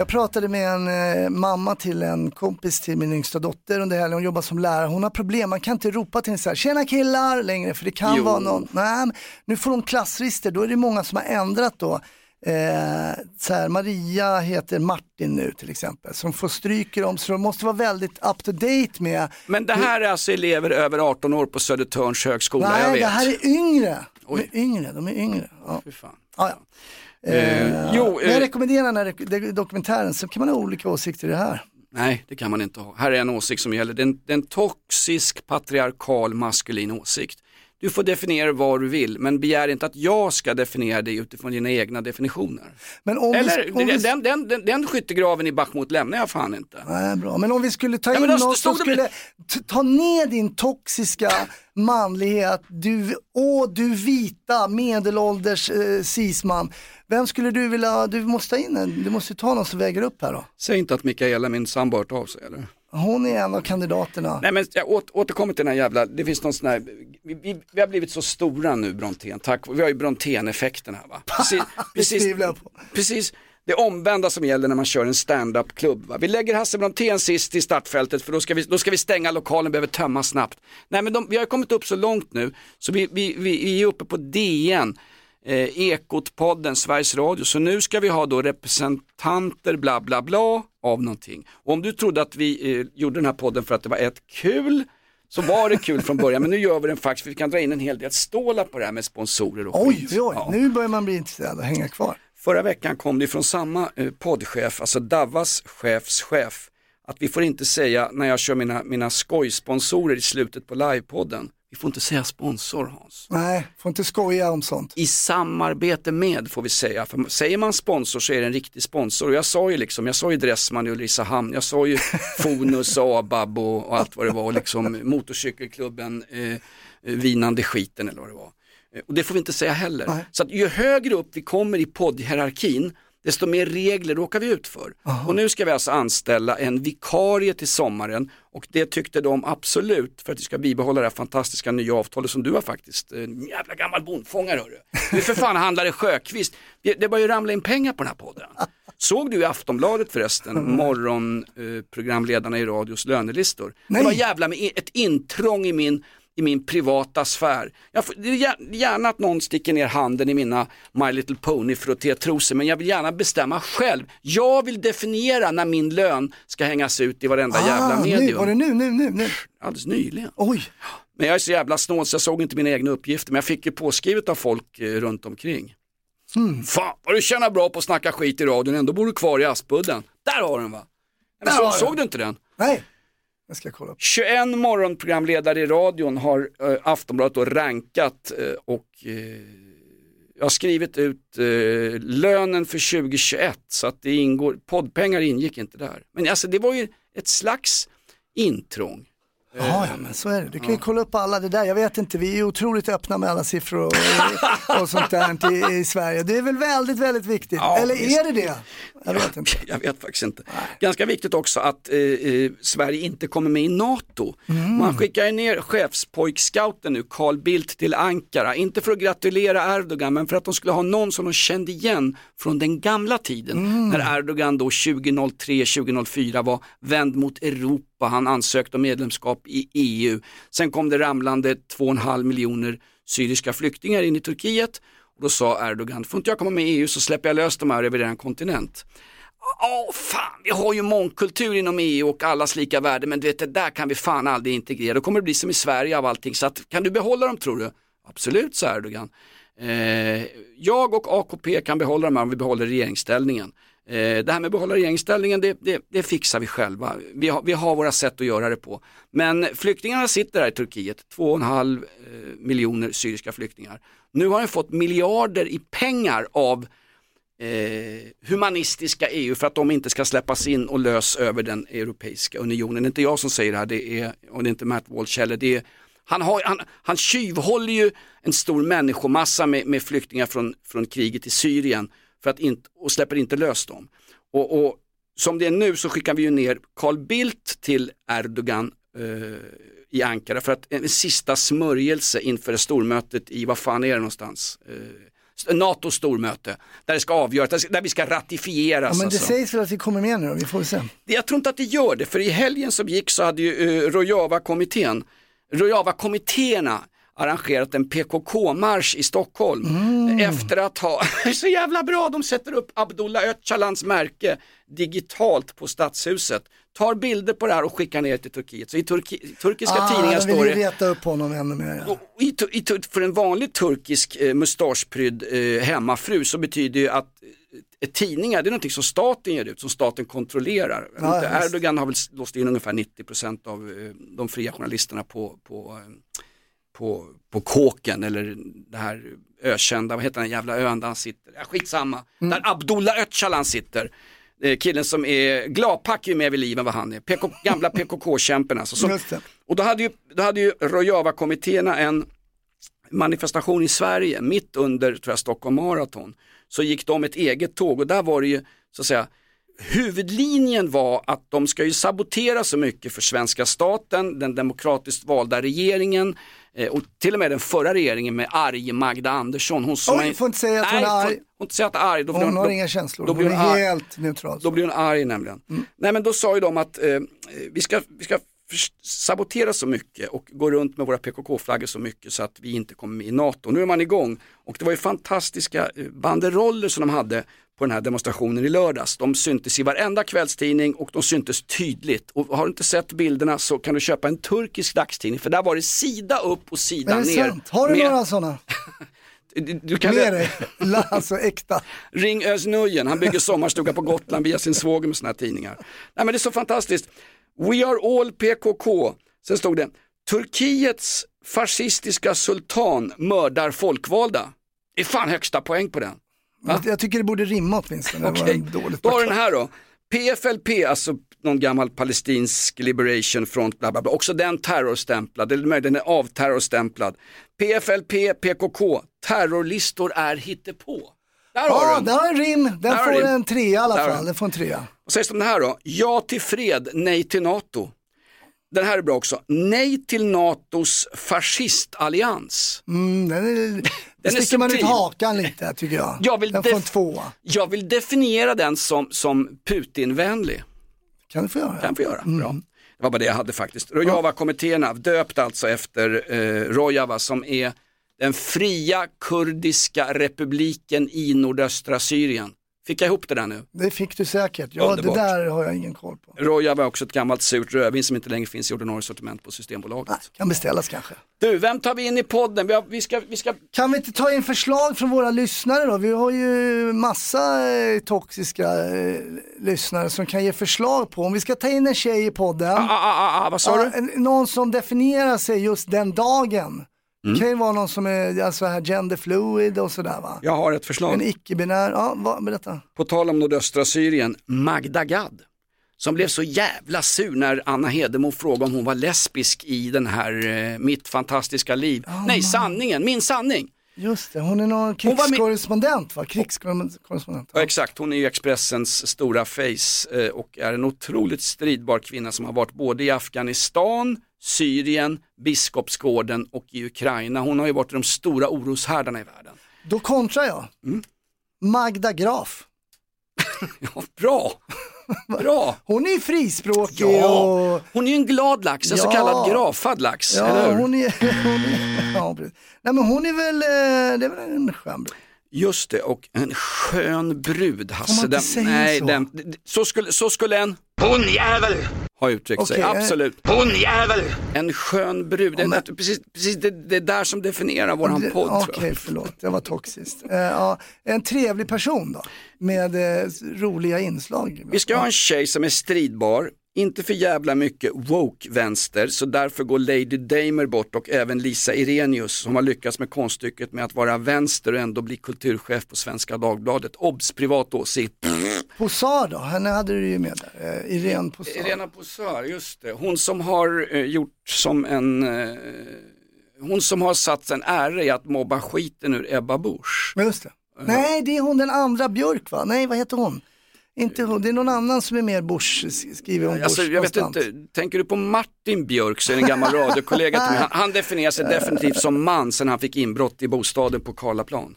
Jag pratade med en eh, mamma till en kompis till min yngsta dotter under helgen, hon jobbar som lärare. Hon har problem, man kan inte ropa till henne så här, tjena killar längre för det kan Jo. vara någon, nej nu får hon klassrister, då är det många som har ändrat då. Eh, så här, Maria heter Martin nu till exempel, som får stryker om så de måste vara väldigt up to date med. Men det här är alltså elever över 18 år på Södertörns högskola, jag Nej, vet. det här är yngre. De är yngre, de är yngre. Ja. Fy fan. Ja, ja. Eh, jo, Men jag eh, rekommenderar den här dokumentären, så kan man ha olika åsikter i det här. Nej, det kan man inte ha. Här är en åsikt som gäller. Det är en, det är en toxisk patriarkal maskulin åsikt. Du får definiera vad du vill, men begär inte att jag ska definiera dig utifrån dina egna definitioner. Men om vi- Eller, om vi- den, den, den, den skyttegraven i Bachmut lämnar jag fan inte. Nej, bra. Men om vi skulle ta Ja, in någon som det- skulle t- ta ner din toxiska manlighet, du, åh du vita medelålders eh, cisman. Vem skulle du vilja, du måste ta in en, du måste ta någon som väger upp här då. Säg inte att Mikaela, min sambo, har hört av sig eller? Hon är en av kandidaterna. Nej men jag åter, återkommer till den här jävla, det finns någon sån här, vi, vi, vi har blivit så stora nu Brontén, tack, vi har ju Brontén-effekten här va. Precis, precis, precis det omvända som gäller när man kör en stand-up-klubb. Vi lägger Hasse Brontén sist i startfältet för då ska vi, då ska vi stänga lokalen, behöver tömmas snabbt. Nej men de, vi har kommit upp så långt nu så vi, vi, vi, vi är uppe på DN, eh, Ekot-podden, Sveriges Radio. Så nu ska vi ha då representanter bla bla bla av någonting. Och om du trodde att vi eh, gjorde den här podden för att det var ett kul så var det kul från början men nu gör vi den faktiskt för vi kan dra in en hel del stålar på det här med sponsorer och Oj, skit. oj, oj, Ja. nu börjar man bli intresserad och hänga kvar. Förra veckan kom det från samma eh, poddchef, alltså Davas chefs chef, att vi får inte säga när jag kör mina, mina skojsponsorer i slutet på livepodden, vi får inte säga sponsor Hans. Nej, får inte skoja om sånt. I samarbete med får vi säga, för säger man sponsor så är det en riktig sponsor. Och jag sa ju liksom, jag sa ju Dressman i Ulricehamn, jag sa ju Fonus Abab och, och allt vad det var, och liksom motorcykelklubben, eh, vinande skiten eller vad det var. Eh, Och det får vi inte säga heller. Så att ju högre upp vi kommer i poddhierarkin, desto mer regler råkar vi ut för. Och nu ska vi alltså anställa en vikarie till sommaren och det tyckte de absolut för att vi ska bibehålla det här fantastiska nya avtalet som du har faktiskt. En jävla gammal bondfångare hörru. Du är för fan handlare Sjöqvist. Det, det börjar ju ramla in pengar på den här podden. Såg du i Aftonbladet förresten, morgonprogramledarna i radios lönelistor? Det var jävla med ett intrång i min, i min privata sfär. Jag gär- gärna att någon sticker ner handen i mina My Little Pony frottétrosor men jag vill gärna bestämma själv. Jag vill definiera när min lön ska hängas ut i varenda jävla Ah, nu, medium. var det nu, nu, nu, nu? Alldeles nyligen. Oj. Men jag är så jävla snål så jag såg inte mina egna uppgifter men jag fick ju påskrivet av folk eh, runt omkring. Mm. Fan vad du tjänar bra på att snacka skit i radion, ändå bor du kvar i Aspudden. Där har den va? Men så, såg du inte den? Nej, jag ska kolla. 21 morgonprogramledare i radion har äh, Aftonbladet då rankat äh, och äh, jag har skrivit ut eh, lönen för 2021 så att det ingår, poddpengar ingick inte där. Men alltså det var ju ett slags intrång. Ja, ja, men så är det. Du kan ju kolla upp alla det där. Jag vet inte, vi är otroligt öppna med alla siffror och, och sånt där i, i Sverige. Det är väl väldigt, väldigt viktigt. Ja, Eller visst. är det det? Jag vet inte. Jag vet faktiskt inte. Ganska viktigt också att eh, eh, Sverige inte kommer med i NATO. Mm. Man skickar ju ner chefspojkscouten nu, Carl Bildt till Ankara. Inte för att gratulera Erdogan men för att de skulle ha någon som de kände igen från den gamla tiden. Mm. När Erdogan då 2003-2004 var vänd mot Europa. Han ansökte om medlemskap i EU. Sen kom det ramlande 2,5 miljoner syriska flyktingar in i Turkiet. Och då sa Erdogan, får inte jag komma med i EU så släpper jag lös de här över er kontinent. Åh fan, vi har ju mångkultur inom EU och allas lika värde men du vet det där kan vi fan aldrig integrera. Då kommer det bli som i Sverige av allting. Så att, kan du behålla dem tror du? Absolut, sa Erdogan. Eh, jag och AKP kan behålla dem här om vi behåller regeringsställningen. Eh, det här med att behålla regeringsställningen, det, det, det fixar vi själva. Vi har, vi har våra sätt att göra det på. Men flyktingarna sitter här i Turkiet, 2,5 eh, miljoner syriska flyktingar. Nu har de fått miljarder i pengar av eh, humanistiska EU för att de inte ska släppas in och lös över den Europeiska unionen. Det är inte jag som säger det här, det är, och det är inte Matt Walsh heller. Det är, han, har, han, han tjuvhåller ju en stor människomassa med, med flyktingar från, från kriget i Syrien för att inte, och släpper inte lös dem. Och, och som det är nu så skickar vi ju ner Carl Bildt till Erdogan eh, i Ankara för att en sista smörjelse inför stormötet i, vad fan är det någonstans? Eh, NATOs stormöte, där det ska avgöras, där ska- där vi ska ratifieras. Ja, men det alltså. sägs väl att vi kommer med nu då, vi får se. Jag tror inte att det gör det, för i helgen som gick så hade ju uh, Rojava-kommittén, Rojava-kommittéerna arrangerat en PKK-marsch i Stockholm efter att ha, så jävla bra, de sätter upp Abdullah Öcalans märke digitalt på stadshuset, tar bilder på det här och skickar ner till Turkiet. Så i turki, turkiska tidningar de står det, reta upp honom ännu mer. Ja. i, i, för en vanlig turkisk eh, mustaschprydd eh, hemmafru så betyder ju att eh, tidningar, det är någonting som staten ger ut, som staten kontrollerar. Ja. Erdogan har väl låst in ungefär 90% av eh, de fria journalisterna på, på, eh, på, på kåken eller det här ökända, vad heter den jävla ön där han sitter, ja, skitsamma, Mm. där Abdullah Öcalan sitter. Killen som är gladpack är med vid liv än vad han är, PK, gamla PKK-kämpen alltså. Det. och då hade ju, då hade ju Rojava-kommittéerna en manifestation i Sverige mitt under tror jag, Stockholm Marathon. Så gick de ett eget tåg och där var det ju så att säga Huvudlinjen var att de ska ju sabotera så mycket för svenska staten, den demokratiskt valda regeringen och till och med den förra regeringen med arg Magda Andersson. Hon som Oj, får inte säga att hon är arg. Får, får inte säga att hon arg. Då blir Hon har då- inga känslor, då hon blir är arg. helt neutral. Då blir hon arg nämligen. Nej men då sa ju de att eh, vi ska, vi ska sabotera så mycket och gå runt med våra PKK-flaggor så mycket så att vi inte kommer med i NATO. Nu är man igång och det var ju fantastiska eh, banderoller som de hade på den här demonstrationen i lördags. De syntes i varenda kvällstidning och de syntes tydligt. Och har du inte sett bilderna så kan du köpa en turkisk dagstidning för där var det sida upp och sida Är det ner. sant? Har du med- några sådana? Du, kan Med dig? Alltså äkta. Ring Özz han bygger sommarstuga på Gotland via sin svåger med såna här tidningar. Nej men det är så fantastiskt. We are all PKK. Sen stod det, Turkiets fascistiska sultan mördar folkvalda. Det är fan högsta poäng på den. Va? Jag tycker det borde rimma åtminstone. Okej, dåligt då har den här då. PFLP, alltså någon gammal palestinsk liberation front, bla bla bla. Också den terrorstämplad, eller möjligen den är avterrorstämplad. PFLP, PKK, terrorlistor är hittepå. Där har Ja, du den. där har en rim. Den Där får en trea i alla Där fall. Den får en trea. Vad sägs det om det här då? Ja till fred, nej till NATO. Den här är bra också. Nej till NATOs fascistallians. Mm, den är, är sticker man ut hakan lite tycker jag. Jag vill, den får en tvåa. jag vill definiera den som, som Putinvänlig. Kan du få göra. Kan få göra. Mm. Bra. Det var bara det jag hade faktiskt. Rojava-kommittéerna, döpt alltså efter eh, Rojava som är den fria kurdiska republiken i nordöstra Syrien. Fick jag ihop det där nu? Det fick du säkert. Ja, det Underbart. där har jag ingen koll på. Rojava är också ett gammalt surt rödvin som inte längre finns i ordinarie sortiment på Systembolaget. Kan beställas kanske. Du, vem tar vi in i podden? Vi, har, vi, ska, vi ska... Kan vi inte ta in förslag från våra lyssnare då? Vi har ju massa eh, toxiska eh, lyssnare som kan ge förslag på om vi ska ta in en tjej i podden. Ah, ah, ah, ah, vad sa du? Någon som definierar sig just den dagen. Mm. Det kan ju vara någon som är alltså här gender fluid och sådär va. Jag har ett förslag. En icke-binär, ja vad, berätta. På tal om nordöstra Syrien, Magda Gad. Som blev så jävla sur när Anna Hedemo frågade om hon var lesbisk i den här eh, Mitt fantastiska liv. Nej, sanningen, min sanning. Just det, hon är någon krigskorrespondent va? Krigskorrespondent. Ja, exakt, hon är ju Expressens stora face eh, och är en otroligt stridbar kvinna som har varit både i Afghanistan, Syrien, Biskopsgården och i Ukraina. Hon har ju varit de stora oroshärdarna i världen. Då kontrar jag. Mm. Magda Graf. Ja, bra, bra. Hon är ju frispråkig Ja, och... hon är ju en glad lax, en så Ja. kallad grafad lax, Ja, hon är, hon är, ja. Nej men hon är väl, eh, det är väl en skön brud. Just det, och en skön brud Hasse. inte Den, säga nej, så? Den, så, skulle, så skulle en Hon-jävel! Ha uttryckt sig, Okej, eh, absolut. Hon-jävel! En skön brud, det, är precis, precis det, det är där som definierar våran Det- podd Okej, jag. förlåt, det var toxiskt. Eh, ja, en trevlig person då, med eh, roliga inslag. Vi ska ha en tjej som är stridbar, inte för jävla mycket woke-vänster, så därför går Lady Damer bort och även Lisa Irenius som har lyckats med konststycket med att vara vänster och ändå bli kulturchef på Svenska Dagbladet. Obs! Privat åsikt. Posar då, henne hade du ju med där. Eh, Irene Posar. Irena Posar, just det. Hon som har eh, gjort som en, eh, hon som har satt en ära i att mobba skiten ur Ebba Busch. Just det. Nej, det är hon den andra Björk va? Nej, vad heter hon? Inte hon, det är någon annan som är mer Bush, skriver om Alltså, Bush jag vet konstant. inte, tänker du på Martin Björk så är det en gammal radiokollega till mig. Han, han definierar sig definitivt som man sen han fick inbrott i bostaden på Karlaplan.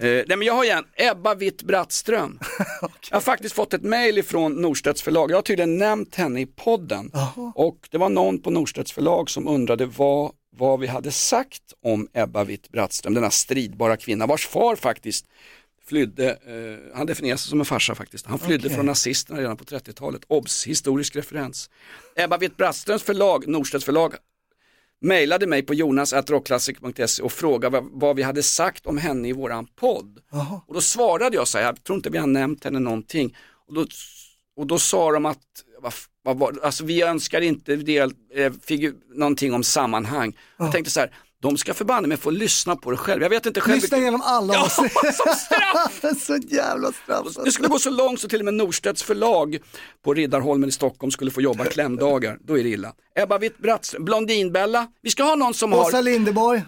Eh, nej men jag har igen, Ebba Witt Brattström. Jag har faktiskt fått ett mail ifrån Norstedts förlag, jag har tydligen nämnt henne i podden. Och det var någon på Norstedts förlag som undrade vad, vad vi hade sagt om Ebba Witt Brattström, denna stridbara kvinna vars far faktiskt flydde, eh, han definierar sig som en farsa faktiskt, han flydde Okej. från nazisterna redan på 30-talet. Obs, historisk referens. Ebba Witt Brattströms förlag, Norstedts förlag, mejlade mig på jonas.rockklassiker.se och frågade vad, vi hade sagt om henne i våran podd. Och då svarade jag så här, jag tror inte vi har nämnt henne någonting. Och då, och då sa de att, vad, vad, alltså vi önskar inte del, eh, figur, någonting om sammanhang. Jag tänkte så här, de ska förbanne mig få lyssna på det själv. Jag vet inte själv. Lyssna igenom alla Ja, som straff! så jävla straff. Det skulle gå så långt så till och med Norstedts förlag på Riddarholmen i Stockholm skulle få jobba klämdagar. Då är det illa. Ebba Witt-Brattström, Blondinbella. Vi ska ha någon som Åsa har, Linderborg,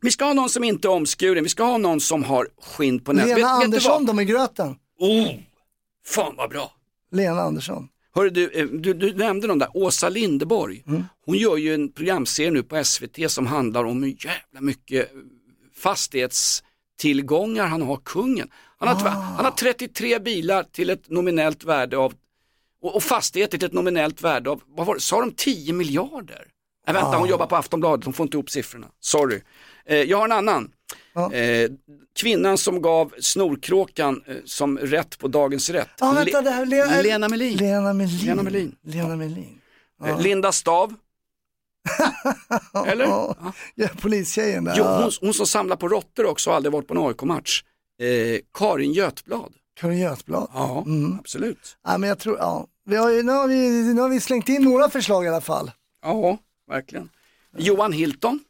vi ska ha någon som inte är omskuren. Vi ska ha någon som har skinn på näsan. Lena Vet, vet Andersson, vad? de är gröten. Oh, fan vad bra. Lena Andersson. Hörru, du, eh, du, du nämnde någon där, Åsa Linderborg. Mm. Hon gör ju en programserie nu på SVT som handlar om hur jävla mycket fastighetstillgångar han har, kungen. Han har, Ah. han har 33 bilar till ett nominellt värde av, och, och fastigheter till ett nominellt värde av, vad var det, sa de 10 miljarder? Nej vänta, Ah. hon jobbar på Aftonbladet, hon får inte ihop siffrorna. Sorry. Eh, jag har en annan. Eh, kvinnan som gav snorkråkan eh, som rätt på Dagens Rätt. Ja, vänta, Le- det här, Lena, Lena Melin. Lena Melin. Lena Melin. Lena Melin. Eh, Linda Stav. Eller? Ja, ja, polistjejen där. Jo, Ja. hon, hon som samlar på råttor också och aldrig varit på en AIK-match. Eh, Karin Götblad. Karin Götblad. Ja, Mm. absolut. Ja, men jag tror, ja. Vi har ju, nu, har vi, nu har vi slängt in några förslag i alla fall. Ja, verkligen. Johan Hilton.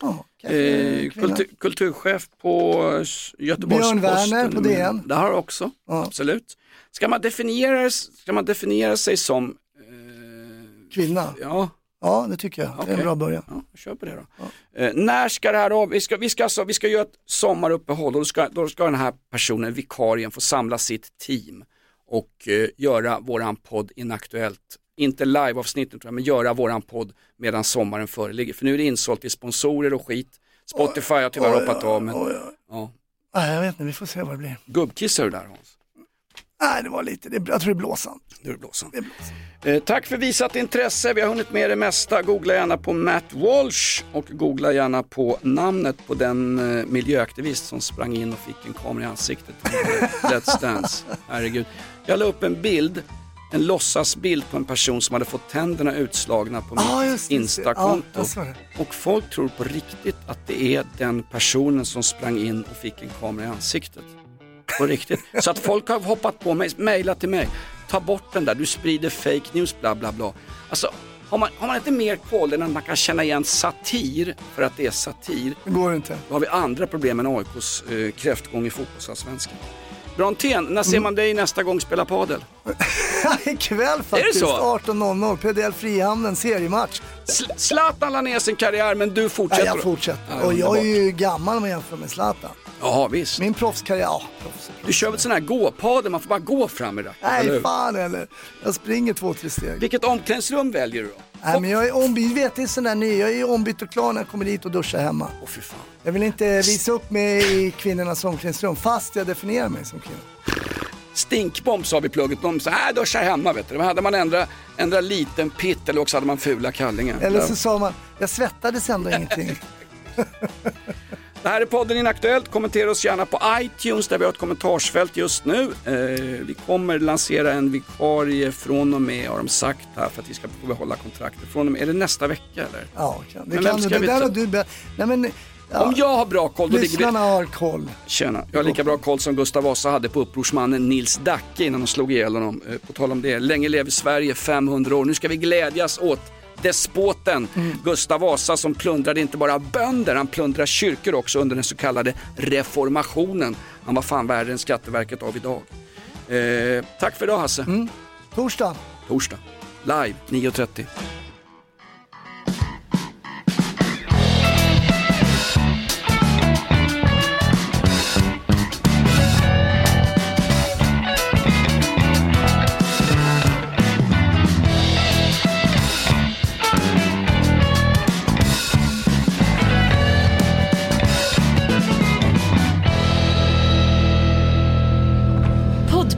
Ja, Eh, kultur, kulturchef på eh, Göteborgs-Posten. Björn Werner på DN. Det har också, absolut. Ska man, definiera, ska man definiera sig som, Kvinna. ja, Ja, det tycker jag. Det är en bra början. Ja, kör på det då. Eh, när ska det här av? Vi ska, vi, ska alltså, vi ska göra ett sommaruppehåll och då ska, då ska den här personen, vikarien, få samla sitt team och eh, göra våran podd inaktuellt. Inte live-avsnittet tror jag, men göra våran podd medan sommaren föreligger. För nu är det insålt till sponsorer och skit. Spotify har tyvärr hoppat av, men ja. Nej, jag vet inte, vi får se vad det blir. gubbkissar du där Hans? Nej, det var lite, det, jag tror det är blåsan. Det är blåsan. Det är blåsan. Eh, tack för visat intresse. Vi har hunnit med det mesta. Googla gärna på Matt Walsh och googla gärna på namnet på den eh, miljöaktivist som sprang in och fick en kamera i ansiktet. Let's Dance. Herregud. Jag la upp en bild, en låtsasbild på en person som hade fått tänderna utslagna på mitt just det. Insta-konto. Det. och folk tror på riktigt att det är den personen som sprang in och fick en kamera i ansiktet. På riktigt. Så att folk har hoppat på mig, mejlat till mig. Ta bort den där, du sprider fake news, bla bla bla. Alltså, har man, har man inte mer koll än att man kan känna igen satir för att det är satir, Det går inte. då har vi andra problem än AIKs eh, kräftgång i fotbollsallsvenskan. Brontén, när ser man dig nästa gång spela padel? Ikväll faktiskt, så? 18.00, PDL Frihamnen, seriematch. Sl- Zlatan la ner sin karriär men du fortsätter. jag fortsätter. Ja, och jag är ju gammal om man jämför med Zlatan. Ja visst. Min proffskarriär, ja, proffs. Du kör väl sån här gåpadel, man får bara gå fram i eller Nej, hur? fan eller. Jag springer två, tre steg. Vilket omklädningsrum väljer du då? Nej, men jag är ombytt, vet det är sån där ny, jag är ombytt och klar när jag kommer dit och duschar hemma. Åh fy fan. Jag vill inte visa upp mig i kvinnornas omklädningsrum fast jag definierar mig som kvinna. Stinkbomb sa vi i plugget, de sa äh, duscha hemma vet du. Då hade man ändrat ändra liten pitt eller också hade man fula kallingar. Eller så sa man, jag svettades ändå ingenting. Det här är podden Inaktuellt. Kommentera oss gärna på iTunes där vi har ett kommentarsfält just nu. Eh, vi kommer lansera en vikarie från och med, har de sagt här, för att vi ska få behålla kontraktet. Från och med, är det nästa vecka eller? Ja, det Men kan du. Det där har du be- Nej men, ja, Om jag har bra koll, då ligger lyssnarna har koll. Tjena, jag har lika bra koll som Gustav Vasa hade på upprorsmannen Nils Dacke innan de slog ihjäl honom. Eh, På tal om det, länge lever Sverige, 500 år. Nu ska vi glädjas åt despoten Gustav Vasa som plundrade inte bara bönder, han plundrade kyrkor också under den så kallade reformationen. Han var fan värre än Skatteverket av idag. Eh, tack för idag Hasse. Torsdag. Torsdag, live 9.30.